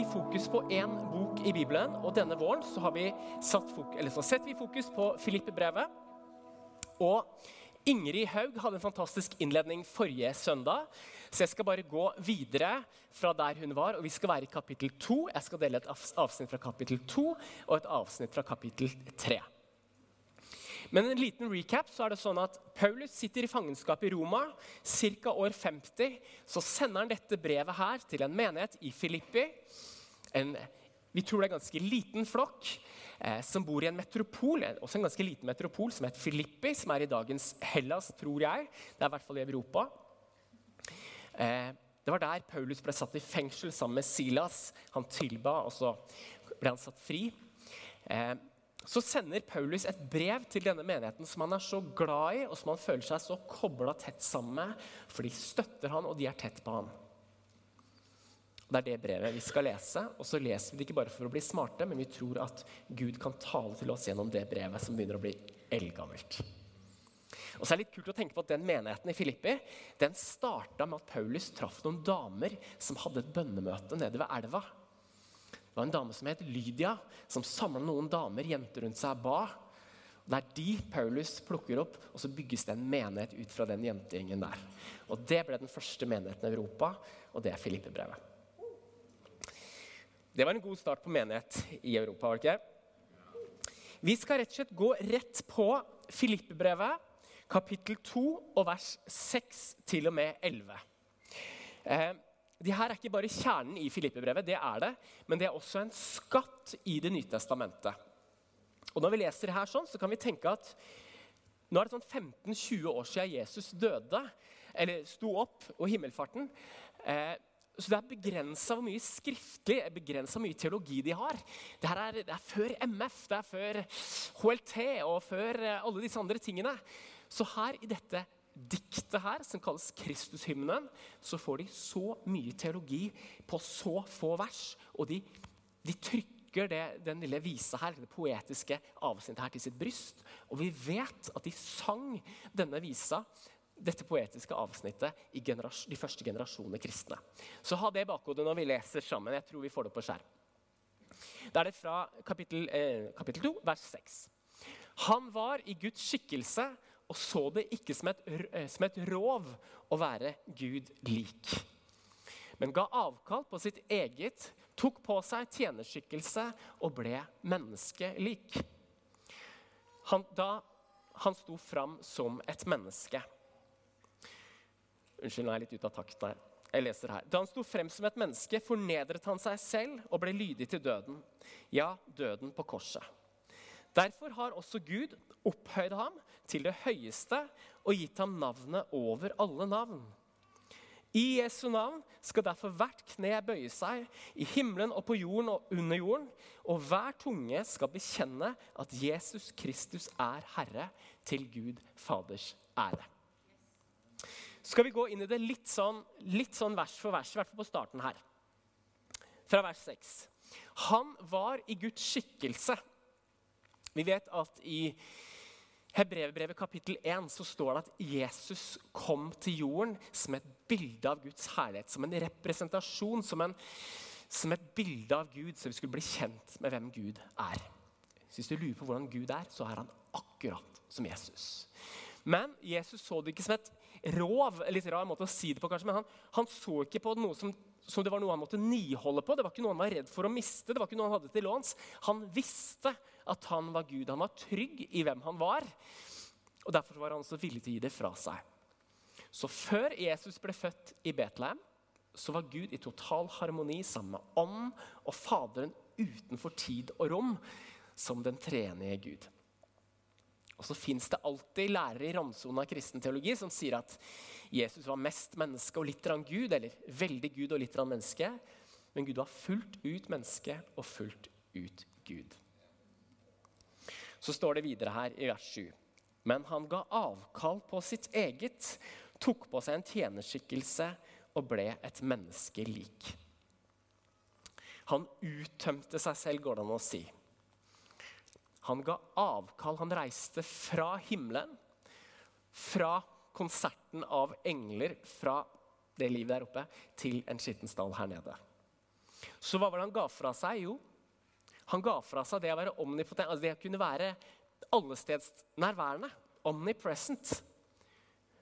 vi fokus på én bok i Bibelen. Og denne våren så har vi satt fok så setter vi fokus på Filippe-brevet. Og Ingrid Haug hadde en fantastisk innledning forrige søndag. Så jeg skal bare gå videre fra der hun var, og vi skal være i kapittel 2. Jeg skal dele et avsnitt fra kapittel 2 og et avsnitt fra kapittel 3. Men en liten recap så er det sånn at Paulus sitter i fangenskap i Roma. Ca. år 50 så sender han dette brevet her til en menighet i Filippi. En, vi tror det er en ganske liten flokk eh, som bor i en metropol, også en ganske liten metropol som heter Filippi, som er i dagens Hellas, tror jeg. Det er i hvert fall i Europa. Eh, det var der Paulus ble satt i fengsel sammen med Silas. Han tilba, og så ble han satt fri. Eh, så sender Paulus et brev til denne menigheten som han er så glad i, og som han føler seg så kobla tett sammen med, for de støtter han, og de er tett på han. Det er det brevet vi skal lese. Og så leser vi det ikke bare for å bli smarte, men vi tror at Gud kan tale til oss gjennom det brevet som begynner å bli eldgammelt. Og så er det litt kult å tenke på at Den menigheten i Filippi den starta med at Paulus traff noen damer som hadde et bønnemøte nede ved elva. Det var en dame som het Lydia, som samla noen damer, jenter rundt seg, ba. Det er de Paulus plukker opp, og så bygges det en menighet ut fra den jentegjengen der. Og Det ble den første menigheten i Europa, og det er Filippe-brevet. Det var en god start på menighet i Europa. var det ikke? Vi skal rett og slett gå rett på Filippe-brevet, kapittel 2 og vers 6 til og med 11. Eh, de her er ikke bare kjernen i Filippe-brevet, det er det, men det er også en skatt i Det nye testamentet. Og Når vi leser det her sånn, så kan vi tenke at nå er det sånn 15-20 år siden Jesus døde, eller sto opp, og himmelfarten. Eh, så det er begrensa hvor mye skriftlig, begrensa mye teologi de har. Det, er, det er før MF, det er før HLT og før eh, alle disse andre tingene. Så her i dette diktet her, som kalles Kristushymnen, så får de så mye teologi på så få vers. Og de, de trykker det, den lille visa her, det poetiske avsnittet her til sitt bryst. Og vi vet at de sang denne visa, dette poetiske avsnittet, i de første generasjonene kristne. Så ha det i bakhodet når vi leser sammen. Jeg tror vi får det på skjerm. Da er det fra kapittel, eh, kapittel 2, vers 6. Han var i Guds skikkelse og så det ikke som et, eh, som et rov å være Gud lik. Men ga avkall på sitt eget, tok på seg tjenerskikkelse og ble menneskelik. Han, da han sto fram som et menneske Unnskyld, nå er jeg litt ute av takt der. Jeg leser her. Da han sto frem som et menneske, fornedret han seg selv og ble lydig til døden. Ja, døden på korset. Derfor har også Gud opphøyd ham til det høyeste og gitt ham navnet over alle navn. I Jesu navn skal derfor hvert kne bøye seg, i himmelen og på jorden og under jorden, og hver tunge skal bekjenne at Jesus Kristus er Herre, til Gud Faders ære. Skal vi gå inn i det litt sånn, litt sånn vers for vers, i hvert fall på starten her. Fra vers 6. Han var i Guds skikkelse vi vet at i Hebrevbrevet kapittel 1 så står det at Jesus kom til jorden som et bilde av Guds herlighet. Som en representasjon, som, en, som et bilde av Gud, så vi skulle bli kjent med hvem Gud er. Hvis du lurer på hvordan Gud er, så er han akkurat som Jesus. Men Jesus så det ikke som et rov, litt rar måte å si det på, kanskje, men han, han så ikke på noe som som det var noe han måtte niholde på. Det var ikke noe han var redd for å miste. det var ikke noe Han hadde til låns. Han visste at han var Gud. Han var trygg i hvem han var. og Derfor var han så villig til å gi det fra seg. Så før Jesus ble født i Betlehem, så var Gud i total harmoni sammen med Ånd og Faderen utenfor tid og rom, som den tredje Gud. Og så fins det alltid lærere i randsonen av kristen teologi som sier at Jesus var mest menneske og litt rann Gud, eller veldig Gud og litt rann menneske. Men Gud var fullt ut menneske og fullt ut Gud. Så står det videre her i vers 7. Men han ga avkall på sitt eget, tok på seg en tjenerskikkelse og ble et menneske lik. Han uttømte seg selv, går det an å si. Han ga avkall. Han reiste fra himmelen, fra konserten av engler fra det livet der oppe til en skitten stall her nede. Så hva var det han ga fra seg? Jo, han ga fra seg det å være omnipotent, altså det å kunne være allestedsnærværende. Omnipresent.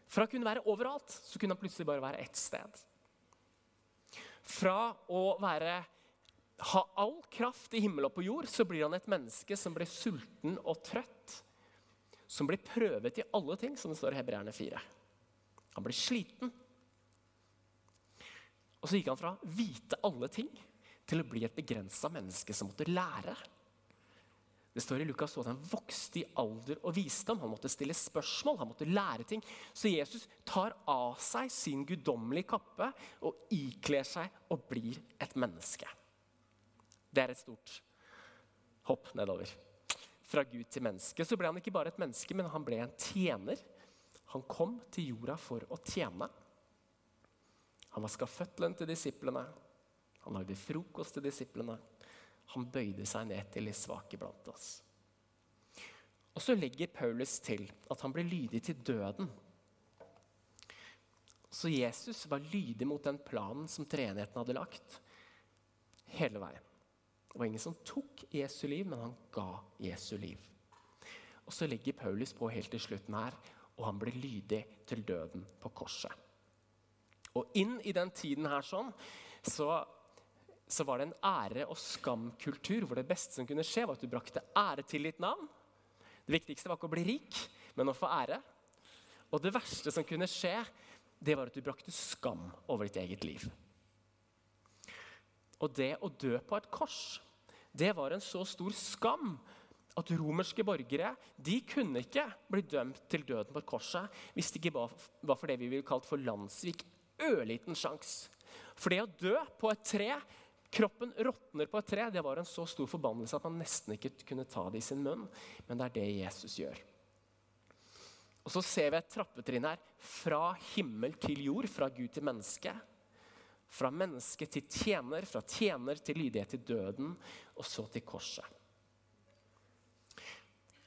Fra å kunne være overalt, så kunne han plutselig bare være ett sted. Fra å være, ha all kraft i himmel og på jord, så blir han et menneske som blir sulten og trøtt. Som blir prøvet i alle ting, som det står i Hebreerne 4. Han blir sliten. Og så gikk han fra å vite alle ting til å bli et begrensa menneske som måtte lære. Det står i Lukas at han vokste i alder og visdom. Han måtte stille spørsmål, han måtte lære ting. Så Jesus tar av seg sin guddommelige kappe og ikler seg og blir et menneske. Det er et stort hopp nedover. Fra Gud til menneske. Så ble han ikke bare et menneske, men han ble en tjener. Han kom til jorda for å tjene. Han vaska føttene til disiplene. Han lagde frokost til disiplene. Han bøyde seg ned til de svake blant oss. Og så legger Paulus til at han ble lydig til døden. Så Jesus var lydig mot den planen som treenigheten hadde lagt, hele veien. Det var ingen som tok Jesu liv, men han ga Jesu liv. Og så legger Paulus på helt til slutten her, og han ble lydig til døden på korset. Og inn i den tiden her sånn, så så var det en ære- og skamkultur hvor det beste som kunne skje, var at du brakte ære til ditt navn. Det viktigste var ikke å bli rik, men å få ære. Og det verste som kunne skje, det var at du brakte skam over ditt eget liv. Og det å dø på et kors, det var en så stor skam at romerske borgere de kunne ikke bli dømt til døden på et korset hvis det ikke var for det vi ville kalt for landssvik. Ørliten sjanse. For det å dø på et tre Kroppen råtner på et tre. Det var en så stor forbannelse at man nesten ikke kunne ta det i sin munn. Men det er det Jesus gjør. Og Så ser vi et trappetrinn her. Fra himmel til jord, fra Gud til menneske. Fra menneske til tjener, fra tjener til lydighet til døden, og så til korset.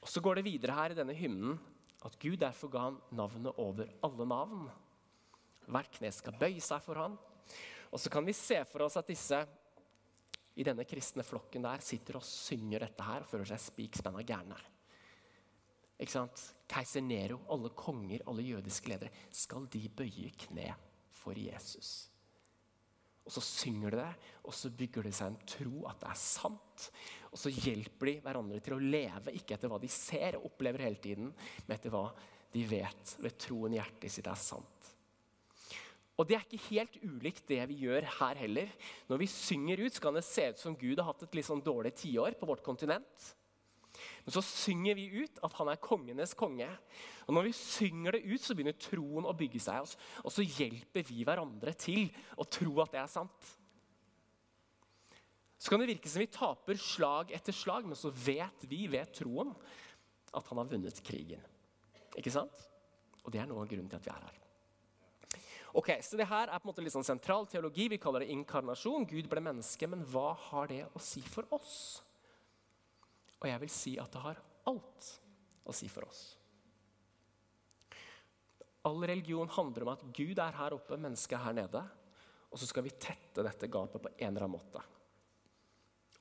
Og Så går det videre her i denne hymnen at Gud derfor ga han navnet over alle navn. Hvert kne skal bøye seg for han. Og så kan vi se for oss at disse i denne kristne flokken der sitter og synger dette her og føler seg spikspenna gærne. Ikke sant? Keiser Nero, alle konger, alle jødiske ledere, skal de bøye kne for Jesus? Og så synger de det, og så bygger det seg en tro at det er sant. Og så hjelper de hverandre til å leve, ikke etter hva de ser og opplever hele tiden, men etter hva de vet ved troen i hjertet sitt er sant. Og det er ikke helt ulikt det vi gjør her heller. Når vi synger ut, så kan det se ut som Gud har hatt et litt sånn dårlig tiår på vårt kontinent. Men så synger vi ut at han er kongenes konge. Og når vi synger det ut, så begynner troen å bygge seg oss. Og så hjelper vi hverandre til å tro at det er sant. Så kan det virke som vi taper slag etter slag, men så vet vi ved troen at han har vunnet krigen. Ikke sant? Og det er noe av grunnen til at vi er her. Ok, Så det her er på en måte litt sånn sentral teologi. Vi kaller det inkarnasjon. Gud ble menneske. Men hva har det å si for oss? Og jeg vil si at det har alt å si for oss. All religion handler om at Gud er her oppe, mennesket er her nede. Og så skal vi tette dette gapet på en eller annen måte.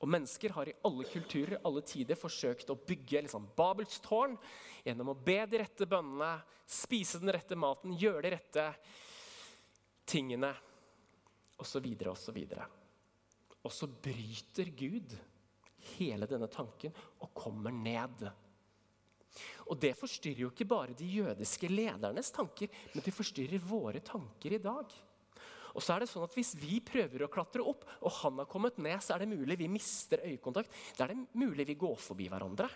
Og Mennesker har i alle kulturer alle tider forsøkt å bygge liksom Babels tårn gjennom å be de rette bønnene, spise den rette maten, gjøre de rette tingene, osv., osv. Og så bryter Gud hele denne tanken og kommer ned. Og Det forstyrrer jo ikke bare de jødiske ledernes tanker, men det forstyrrer våre tanker i dag. Og så er det sånn at Hvis vi prøver å klatre opp, og han har kommet ned, så er det mulig vi mister øyekontakt. Da er det mulig vi går forbi hverandre.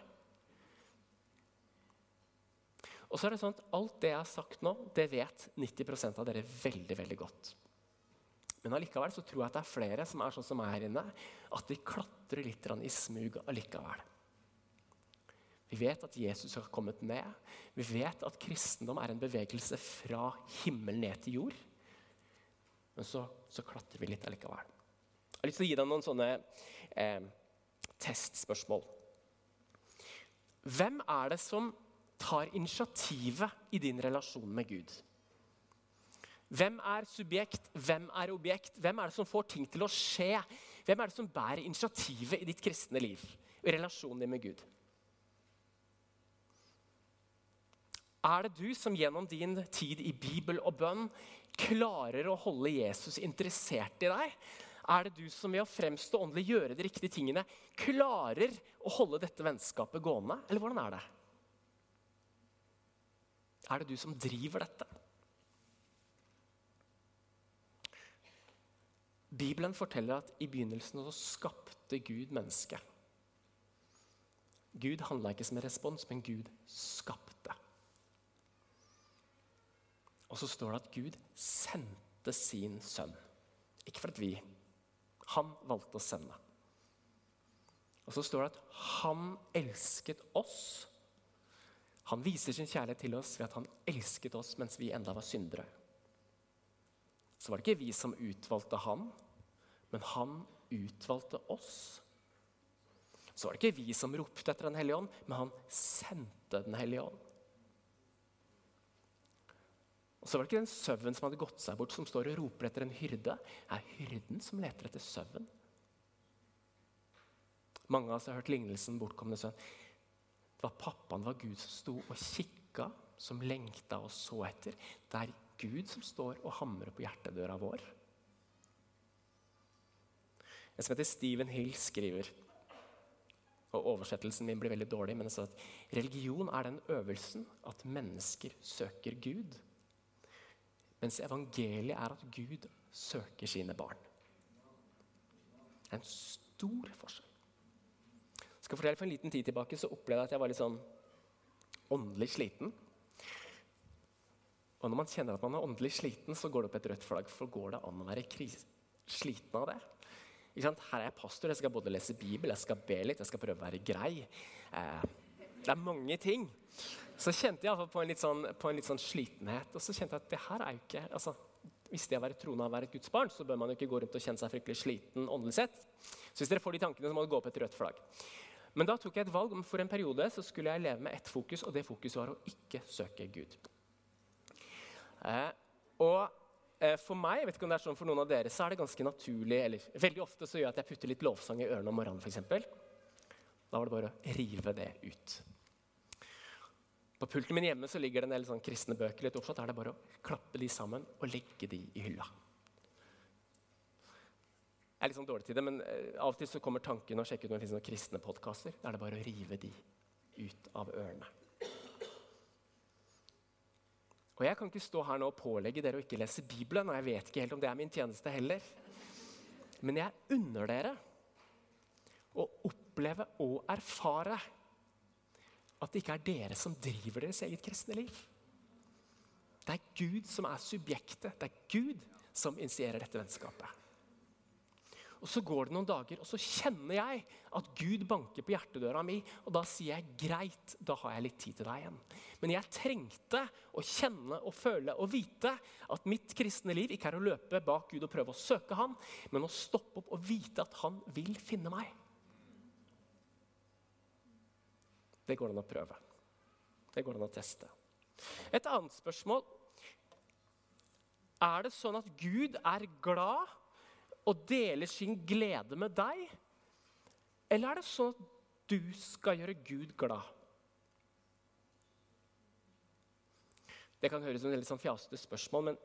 Og så er det sånn at Alt det jeg har sagt nå, det vet 90% av dere veldig veldig godt. Men allikevel så tror jeg at det er flere som er sånn som her inne, at vi klatrer litt i smug allikevel. Vi vet at Jesus har kommet ned. Vi vet at kristendom er en bevegelse fra himmel ned til jord. Men så, så klatrer vi litt allikevel. Jeg har lyst til å gi deg noen sånne eh, testspørsmål. Hvem er det som tar initiativet i din relasjon med Gud. Hvem er subjekt, hvem er objekt? Hvem er det som får ting til å skje Hvem er det som bærer initiativet i ditt kristne liv? I relasjonen din med Gud? Er det du som gjennom din tid i Bibel og bønn klarer å holde Jesus interessert i deg? Er det du som ved å fremstå åndelig, gjøre de riktige tingene, klarer å holde dette vennskapet gående? Eller hvordan er det? Er det du som driver dette? Bibelen forteller at i begynnelsen så skapte Gud mennesket. Gud handla ikke som en respons, men Gud skapte. Og så står det at Gud sendte sin sønn. Ikke fordi vi. Han valgte å sende. Og så står det at han elsket oss. Han viser sin kjærlighet til oss ved at han elsket oss mens vi enda var syndere. Så var det ikke vi som utvalgte han, men han utvalgte oss. Så var det ikke vi som ropte etter Den hellige ånd, men han sendte Den hellige ånd. Og så var det ikke den sauen som hadde gått seg bort, som står og roper etter en hyrde. Det er hyrden som leter etter søvn. Mange av oss har hørt lignelsen 'bortkomne sønn'. Det var pappaen, det var Gud som sto og kikka, som lengta og så etter. Det er Gud som står og hamrer på hjertedøra vår. En som heter Stephen Hill, skriver og Oversettelsen min blir veldig dårlig, men det står at religion er den øvelsen at mennesker søker Gud. Mens evangeliet er at Gud søker sine barn. Det er en stor forskjell. Jeg skal fortelle For en liten tid tilbake så opplevde jeg at jeg var litt sånn åndelig sliten. Og når man kjenner at man er åndelig sliten, så går det opp et rødt flagg. For går det an å være sliten av det? Her er jeg pastor, jeg skal både lese Bibel, jeg skal be litt, jeg skal prøve å være grei. Eh, det er mange ting. Så kjente jeg på en, litt sånn, på en litt sånn slitenhet. Og så kjente jeg at det her er jo ikke altså, Hvis det å være troende og være et Guds barn, så bør man jo ikke gå rundt og kjenne seg fryktelig sliten åndelig sett. Så hvis dere får de tankene, så må det gå opp et rødt flagg. Men da tok jeg et valg om for en periode så skulle jeg leve med ett fokus, og det fokuset var å ikke søke Gud. Eh, og for meg, jeg vet ikke om det er sånn for noen av dere, så er det ganske naturlig eller Veldig ofte så gjør jeg at jeg putter litt lovsang i ørene om morgenen, f.eks. Da var det bare å rive det ut. På pulten min hjemme så ligger det en del sånn kristne bøker. litt oppsatt. Da er det bare å klappe de sammen og legge de i hylla. Jeg er litt sånn dårlig til det, men eh, Av og til så kommer tanken å sjekke ut om det finnes noen kristne podkaster. Da er det bare å rive de ut av ørene. Og Jeg kan ikke stå her nå og pålegge dere å ikke lese Bibelen. og jeg vet ikke helt om det er min tjeneste heller. Men jeg unner dere å oppleve og erfare at det ikke er dere som driver deres eget kristne liv. Det er Gud som er subjektet. Det er Gud som initierer dette vennskapet. Og Så går det noen dager, og så kjenner jeg at Gud banker på hjertedøra mi. Og da sier jeg greit, da har jeg litt tid til deg igjen. Men jeg trengte å kjenne og føle og vite at mitt kristne liv ikke er å løpe bak Gud og prøve å søke ham, men å stoppe opp og vite at han vil finne meg. Det går an å prøve. Det går an å teste. Et annet spørsmål Er det sånn at Gud er glad og deler sin glede med deg? Eller er det sånn at du skal gjøre Gud glad? Det kan høres ut som et litt sånn fjasete spørsmål, men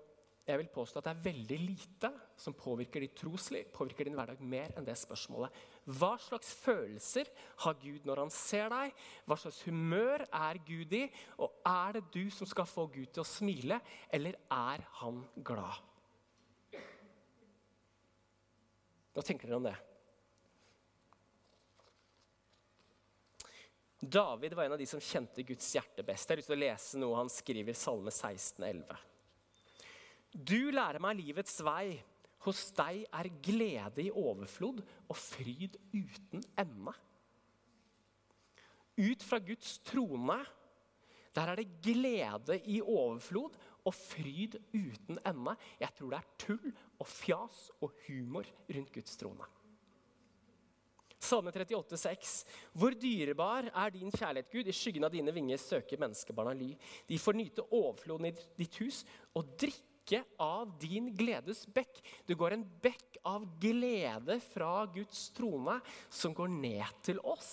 jeg vil påstå at det er veldig lite som påvirker ditt trosliv, påvirker din hverdag mer enn det spørsmålet. Hva slags følelser har Gud når han ser deg? Hva slags humør er Gud i? Og er det du som skal få Gud til å smile, eller er han glad? Hva tenker dere om det? David var en av de som kjente Guds hjerte best. Jeg har lyst til å lese noe han skriver i Salme 16, 11. Du lærer meg livets vei. Hos deg er glede i overflod og fryd uten ende. Ut fra Guds trone, der er det glede i overflod og fryd uten ende. Jeg tror det er tull og fjas og humor rundt Guds trone. Salme 38, 6. Hvor dyrebar er din kjærlighet, Gud? I skyggen av dine vinger søker menneskebarna ly. De får nyte overfloden i ditt hus og drikke av din gledes bekk. Det går en bekk av glede fra Guds trone som går ned til oss.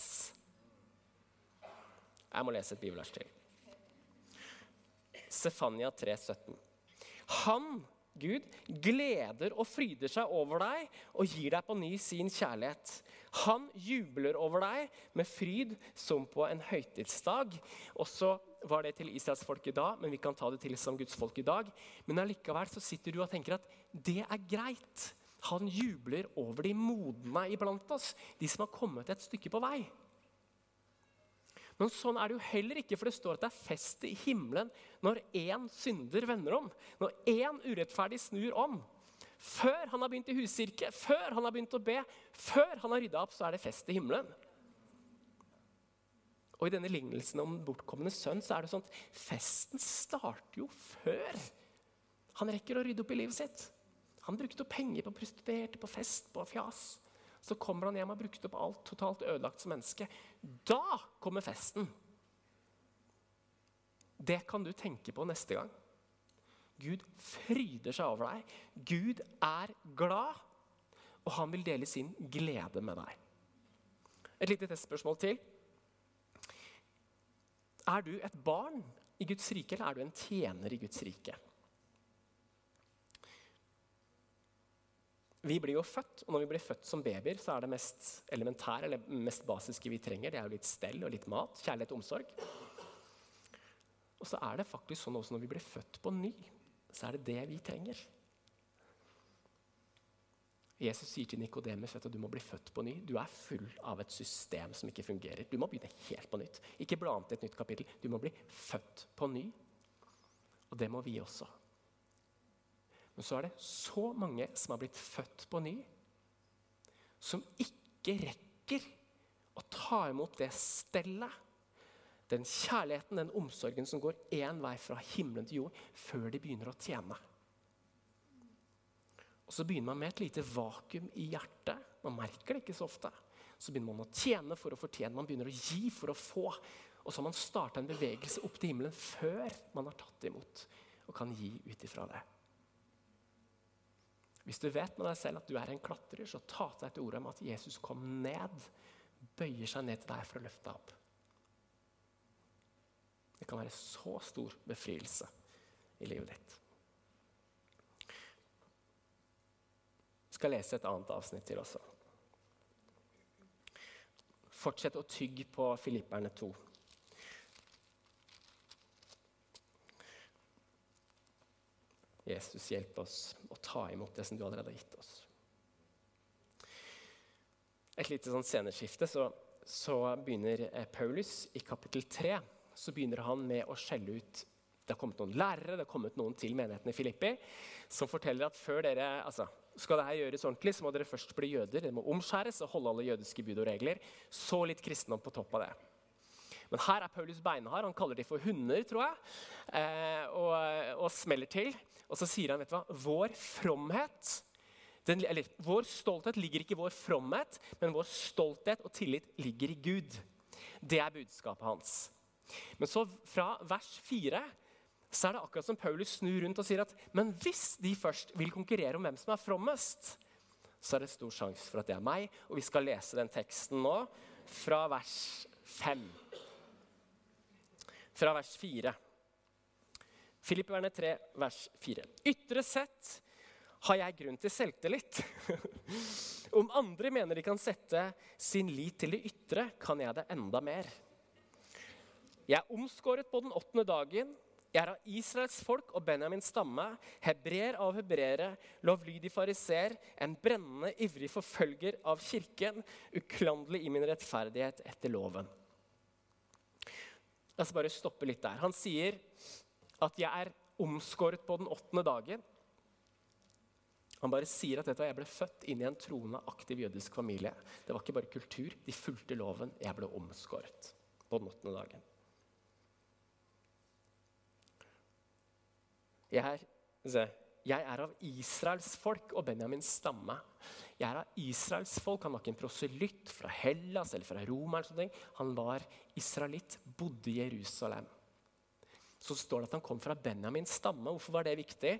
Jeg må lese et bibelvers til. Sefania 3, 17. Han, Gud, gleder og fryder seg over deg og gir deg på ny sin kjærlighet. Han jubler over deg med fryd som på en høytidsdag. Også var det til Israels folk i dag, men vi kan ta det til som Guds folk i dag. Men allikevel så sitter du og tenker at det er greit. Han jubler over de modne iblant oss, de som har kommet et stykke på vei. Men sånn er det jo heller ikke, for det står at det er fest i himmelen når én synder vender om. Når én urettferdig snur om. Før han har begynt i huskirke, før han har begynt å be, før han har rydda opp, så er det fest i himmelen. Og I denne lignelsen om bortkomne sønn så er det sånn at festen starter jo før han rekker å rydde opp i livet sitt. Han brukte opp penger på prostituerte, på fest, på fjas. Så kommer han hjem og har brukt opp alt, totalt ødelagt som menneske. Da kommer festen. Det kan du tenke på neste gang. Gud fryder seg over deg. Gud er glad, og han vil dele sin glede med deg. Et lite testspørsmål til. Er du et barn i Guds rike, eller er du en tjener i Guds rike? Vi blir jo født, og når vi blir født som babyer, så er det mest elementære eller mest basiske vi trenger, det er jo litt stell og litt mat, kjærlighet og omsorg. Og så er det faktisk sånn også når vi blir født på ny, så er det det vi trenger. Jesus sier til Nikodemus at du må bli født på ny. Du er full av et system som ikke fungerer. Du må begynne helt på nytt. Ikke bla til et nytt kapittel. Du må bli født på ny. Og det må vi også. Men så er det så mange som har blitt født på ny, som ikke rekker å ta imot det stellet, den kjærligheten, den omsorgen som går én vei fra himmelen til jord, før de begynner å tjene. Og Så begynner man med et lite vakuum i hjertet. Man merker det ikke så ofte. Så begynner man å tjene for å fortjene, man begynner å gi for å få. Og så har man starta en bevegelse opp til himmelen før man har tatt imot og kan gi ut ifra det. Hvis du vet med deg selv at du er en klatrer, så ta til deg til ordet om at Jesus kom ned, bøyer seg ned til deg for å løfte deg opp. Det kan være så stor befrielse i livet ditt. Jeg skal lese et annet avsnitt til også. Fortsett å tygge på Filipperne 2. Jesus, hjelp oss å ta imot det som du allerede har gitt oss. Et lite sånn sceneskifte, så, så begynner eh, Paulus i kapittel 3 så begynner han med å skjelle ut Det har kommet noen lærere det har kommet noen til menigheten i Filippi som forteller at før dere, altså, skal dette gjøres ordentlig, så må dere først bli jøder. Dere må omskjæres og holde alle jødiske bud og regler. Så litt kristendom på topp av det. Men her er Paulus beinhard. Han kaller de for hunder, tror jeg. Eh, og, og, smeller til. Og så sier han, vet du hva, vår fromhet den, eller, Vår stolthet ligger ikke i vår fromhet, men vår stolthet og tillit ligger i Gud. Det er budskapet hans. Men så fra vers 4 så er det akkurat som Paulus snur rundt og sier at men hvis de først vil konkurrere om hvem som er frommest, så er det stor sjanse for at det er meg. Og vi skal lese den teksten nå fra vers 5 fra vers 4. Filipperne 3, vers 4. Ytre sett har jeg grunn til selvtillit. Om andre mener de kan sette sin lit til det ytre, kan jeg det enda mer. Jeg er omskåret på den åttende dagen. Jeg er av Israels folk og Benjamins stamme, hebreer av hebreere, lovlydig fariser, en brennende ivrig forfølger av kirken, uklanderlig i min rettferdighet etter loven. La oss bare stoppe litt der. Han sier at 'jeg er omskåret på den åttende dagen'. Han bare sier at jeg ble født inn i en troende, aktiv jødisk familie. Det var ikke bare kultur. De fulgte loven. Jeg ble omskåret på den åttende dagen. Jeg er, jeg er av Israels folk og Benjamins stamme. Jeg er av Israels folk. Han var ikke en proselytt fra Hellas eller fra Roma. eller. Han var israelitt, bodde i Jerusalem. så står det at han kom fra Benjamins stamme. Hvorfor var det viktig?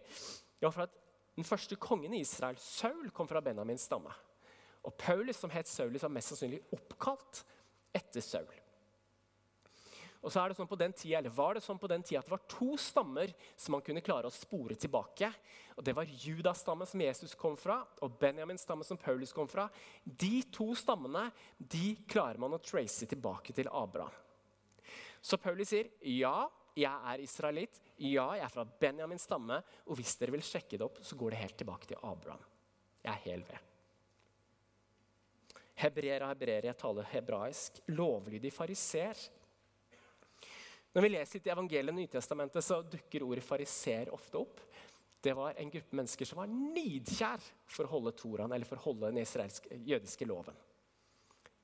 Ja, for at Den første kongen i Israel, Saul, kom fra Benjamins stamme. Og Paulus, som het Saulus, var mest sannsynlig oppkalt etter Saul. Og så er det sånn på den tida, eller var det sånn på den tida at det var to stammer som man kunne klare å spore tilbake. Og Det var Judas stamme som Jesus kom fra, og Benjamins stamme som Paulus kom fra. De to stammene de klarer man å trace tilbake til Abraham. Så Paulus sier ja, jeg er israelitt. Ja, jeg er fra Benjamins stamme. Og hvis dere vil sjekke det opp, så går det helt tilbake til Abraham. Jeg er hel ved. Hebreer og hebreer, jeg taler hebraisk. Lovlydig fariser. Når vi leser litt i evangeliet og Nytestamentet, så dukker ordet fariser ofte opp. Det var en gruppe mennesker som var nidkjær for å holde Toraen, eller for å holde den jødiske loven.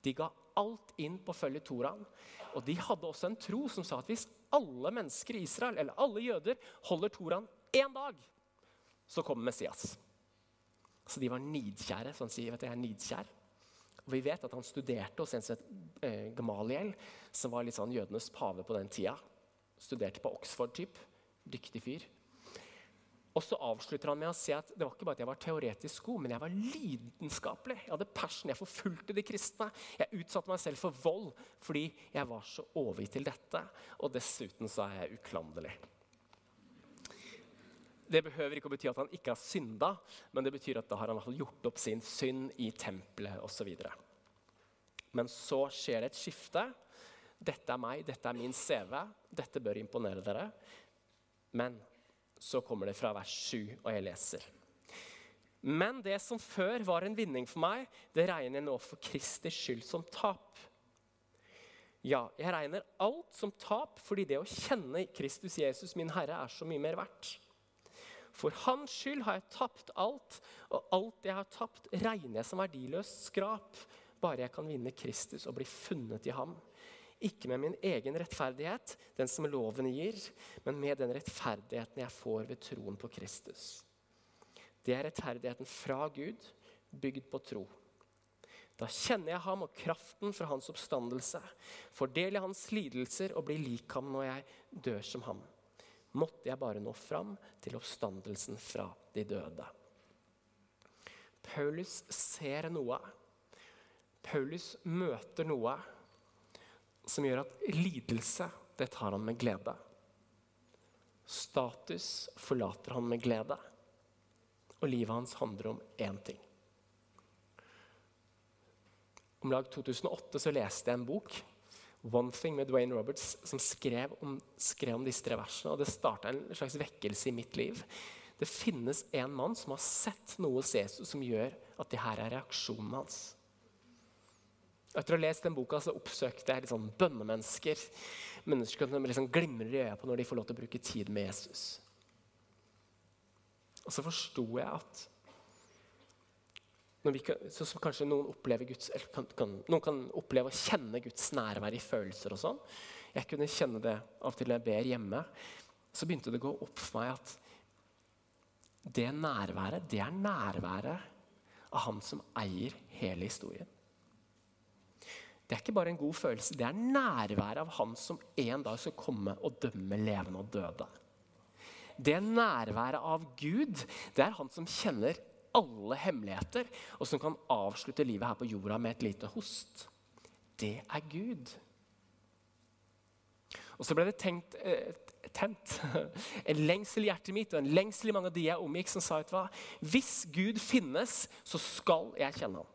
De ga alt inn på å følge Toraen. Og de hadde også en tro som sa at hvis alle mennesker i Israel, eller alle jøder, holder Toraen én dag, så kommer Messias. Så de var nidkjære. så han sier, vet du, jeg er nidkjær. Og Vi vet at han studerte hos en som het eh, Gamaliel, som var litt sånn jødenes pave på den tida. Studerte på Oxford, typ. Dyktig fyr. Og så avslutter han med å si at det var ikke bare at jeg var teoretisk god, men jeg var lidenskapelig. Jeg hadde passion, jeg forfulgte de kristne. Jeg utsatte meg selv for vold fordi jeg var så overgitt til dette. Og dessuten så er jeg uklanderlig. Det behøver ikke å bety at han ikke har synda, men det betyr at da har han gjort opp sin synd i tempelet osv. Men så skjer det et skifte. Dette er meg, dette er min CV. Dette bør imponere dere. Men så kommer det fra vers 7, og jeg leser. Men det som før var en vinning for meg, det regner jeg nå for Kristi skyld som tap. Ja, jeg regner alt som tap fordi det å kjenne Kristus Jesus, min Herre, er så mye mer verdt. For hans skyld har jeg tapt alt, og alt jeg har tapt, regner jeg som verdiløst skrap, bare jeg kan vinne Kristus og bli funnet i ham. Ikke med min egen rettferdighet, den som loven gir, men med den rettferdigheten jeg får ved troen på Kristus. Det er rettferdigheten fra Gud, bygd på tro. Da kjenner jeg ham og kraften fra hans oppstandelse, fordeler hans lidelser og blir lik ham når jeg dør som ham måtte jeg bare nå fram til oppstandelsen fra de døde. Paulus ser noe. Paulus møter noe som gjør at lidelse, det tar han med glede. Status forlater han med glede. Og livet hans handler om én ting. Om lag 2008 så leste jeg en bok One Thing med Dwayne Roberts, som skrev om, skrev om disse tre versene. og Det starta en slags vekkelse i mitt liv. Det finnes en mann som har sett noe hos Jesus som gjør at det her er reaksjonen hans. Etter å ha lest den boka så oppsøkte jeg litt sånn bønnemennesker. Mennesker som liksom glimrer i øya på når de får lov til å bruke tid med Jesus. Og så forsto jeg at kan, så, så kanskje noen, Guds, kan, kan, noen kan oppleve å kjenne Guds nærvær i følelser og sånn. Jeg kunne kjenne det av og til jeg ber hjemme. Så begynte det å gå opp for meg at det nærværet, det er nærværet av han som eier hele historien. Det er ikke bare en god følelse, det er nærværet av han som en dag skal komme og dømme levende og døde. Det nærværet av Gud, det er han som kjenner alle hemmeligheter, og som kan avslutte livet her på jorda med et lite host. Det er Gud. Og så ble det tenkt, eh, tent en lengsel i hjertet mitt og en lengsel i mange av de jeg omgikk, som sa hva, hvis Gud finnes, så skal jeg kjenne ham.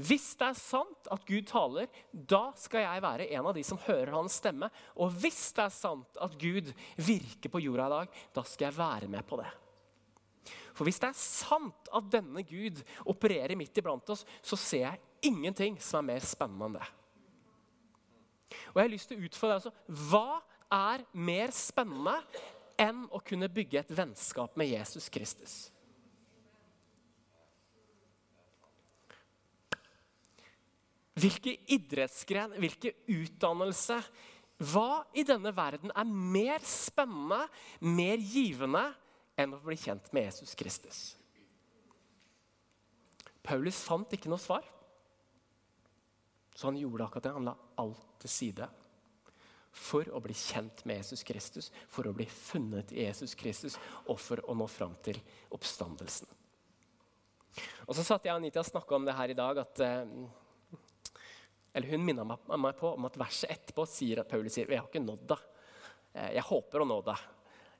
Hvis det er sant at Gud taler, da skal jeg være en av de som hører hans stemme. Og hvis det er sant at Gud virker på jorda i dag, da skal jeg være med på det. For hvis det er sant at denne Gud opererer midt iblant oss, så ser jeg ingenting som er mer spennende enn det. Og jeg har lyst til å utfordre deg altså, Hva er mer spennende enn å kunne bygge et vennskap med Jesus Kristus? Hvilke idrettsgren, hvilke utdannelse Hva i denne verden er mer spennende, mer givende enn å bli kjent med Jesus Kristus. Paulus fant ikke noe svar, så han gjorde akkurat det. Han la alt til side for å bli kjent med Jesus Kristus, for å bli funnet i Jesus Kristus og for å nå fram til oppstandelsen. Og så satt jeg og Anita og snakka om det her i dag. at eh, eller Hun minna meg på om at verset etterpå sier at Paulus sier jeg har ikke nådd det. Eh, jeg håper å nå det.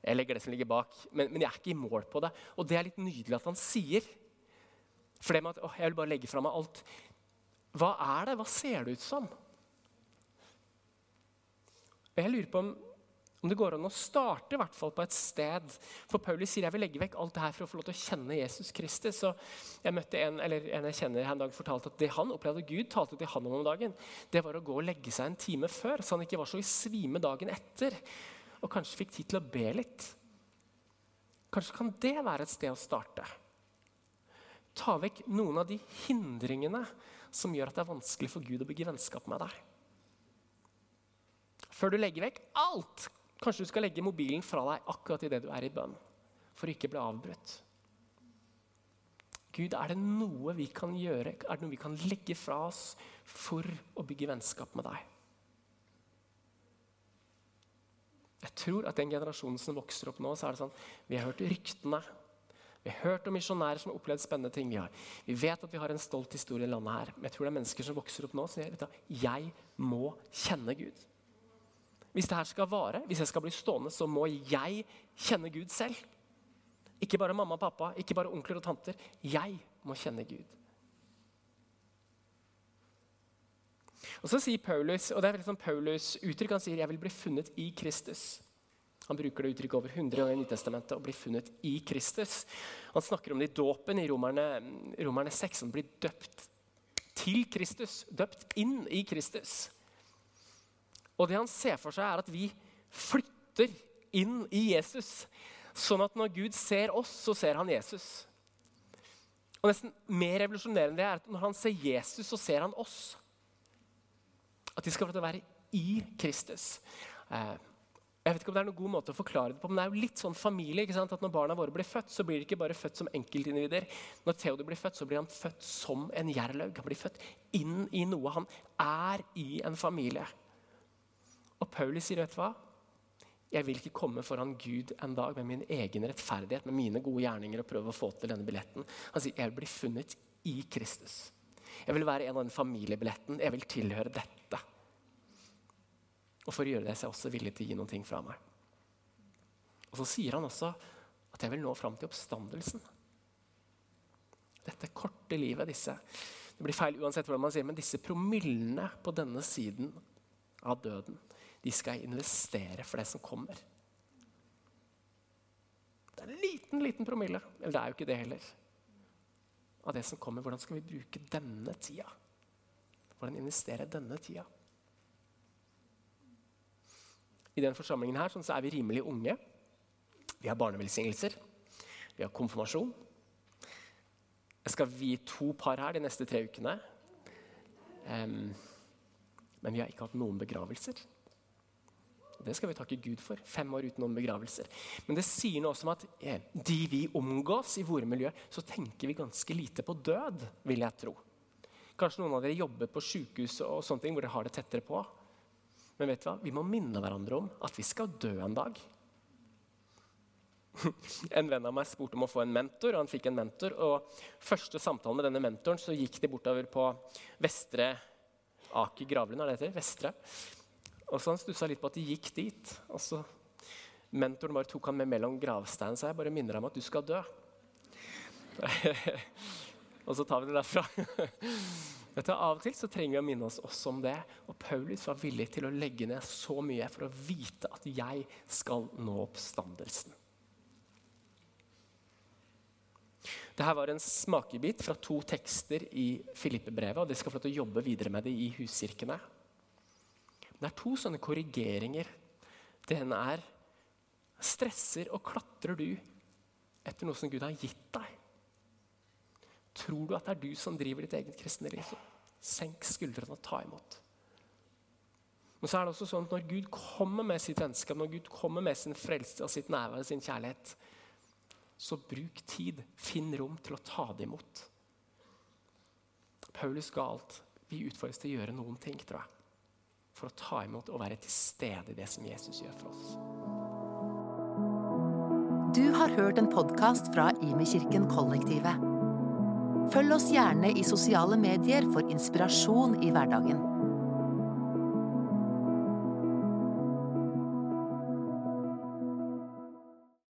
Jeg legger det som ligger bak, men, men, jeg er ikke i mål på det. Og det er litt nydelig at han sier. For det med at å, jeg vil bare legge fra meg alt. Hva er det? Hva ser det ut som? Jeg lurer på om, om det går an å starte hvert fall på et sted. For Paulus sier jeg vil legge vekk alt det her for å få lov til å kjenne Jesus Kristus. Så jeg møtte en, eller en jeg kjenner en dag fortalte at det han opplevde Gud talte til han om om dagen, det var å gå og legge seg en time før, så han ikke var så i svime dagen etter. Og kanskje fikk tid til å be litt. Kanskje kan det være et sted å starte. Ta vekk noen av de hindringene som gjør at det er vanskelig for Gud å bygge vennskap med deg før du legger vekk alt. Kanskje du skal legge mobilen fra deg akkurat idet du er i bønn, for å ikke bli avbrutt. Gud, er det noe vi kan gjøre, er det noe vi kan legge fra oss for å bygge vennskap med deg? Jeg tror at den generasjonen som vokser opp nå, så er det sånn Vi har hørt ryktene. Vi har hørt om misjonærer som har opplevd spennende ting. Vi, har. vi vet at vi har en stolt historie i landet her. Men jeg tror det er mennesker som vokser opp nå som sier at jeg må kjenne Gud. Hvis det her skal vare, hvis jeg skal bli stående, så må jeg kjenne Gud selv. Ikke bare mamma og pappa, ikke bare onkler og tanter. Jeg må kjenne Gud. Og Så sier Paulus, og det er liksom Paulus uttrykk, han sier 'jeg vil bli funnet i Kristus'. Han bruker det uttrykket over 100 ganger i Nytestamentet. å bli funnet i Kristus. Han snakker om det i dåpen i Romerne, Romerne 6. Han blir døpt til Kristus, døpt inn i Kristus. Og det han ser for seg, er at vi flytter inn i Jesus. Sånn at når Gud ser oss, så ser han Jesus. Og nesten mer revolusjonerende er at når han ser Jesus, så ser han oss. At de skal få være i Kristus. Eh, jeg vet ikke om det er noen god måte å forklare det på, men det er jo litt sånn familie. ikke sant? At Når barna våre blir født, så blir de ikke bare født som enkeltindivider. Når Theodor blir født, så blir han født som en jærlaug. Han blir født inn i noe. Han er i en familie. Og Paulus sier, vet du hva? Jeg vil ikke komme foran Gud en dag med min egen rettferdighet, med mine gode gjerninger og prøve å få til denne billetten. Han sier, jeg vil bli funnet i Kristus. Jeg vil være en av den familiebilletten. Jeg vil tilhøre dette. Og for å gjøre det så er jeg også villig til å gi noen ting fra meg. Og så sier han også at jeg vil nå fram til oppstandelsen. Dette korte livet, disse Det blir feil uansett hvordan man sier, men disse promillene på denne siden av døden de skal investere for det som kommer. Det er en liten, liten promille. Eller det er jo ikke det heller. Av det som kommer. Hvordan skal vi bruke denne tida? Hvordan investere denne tida? I den forsamlingen her sånn så er vi rimelig unge. Vi har barnevelsignelser. Vi har konfirmasjon. Jeg skal vie to par her de neste tre ukene. Um, men vi har ikke hatt noen begravelser. Det skal vi takke Gud for. Fem år uten noen begravelser. Men det sier noe også om at eh, de vi omgås i våre miljø, så tenker vi ganske lite på død, vil jeg tro. Kanskje noen av dere jobber på sykehus og sånne ting, hvor dere har det tettere på. Men vet du hva? vi må minne hverandre om at vi skal dø en dag. En venn av meg spurte om å få en mentor, og han fikk en mentor. og Første samtalen med denne mentoren så gikk de bortover på Vestre Aker Gravlund, det heter? Vestre. Og så Han stussa litt på at de gikk dit. og så Mentoren bare tok han med mellom gravsteinene så jeg bare minner ham at du skal dø. og så tar vi det derfra. Vet du, Av og til så trenger vi å minne oss også om det. Og Paulus var villig til å legge ned så mye for å vite at jeg skal nå oppstandelsen. Dette var en smakebit fra to tekster i Filippe-brevet. og De skal få lov til å jobbe videre med det i huskirkene. Det er to sånne korrigeringer. Det ene er Stresser og klatrer du etter noe som Gud har gitt deg? Tror du at det er du som driver ditt eget kristne liv? Senk skuldrene og ta imot. Men så er det også sånn at når Gud kommer med sitt vennskap, når Gud kommer med sin frelse og sitt nærvær og sin kjærlighet, så bruk tid. Finn rom til å ta det imot. Paulus ga alt. Vi utfordres til å gjøre noen ting, tror jeg. For å ta imot og være til stede i det som Jesus gjør for oss. Du har hørt en podkast fra Imekirken Kollektivet. Følg oss gjerne i sosiale medier for inspirasjon i hverdagen.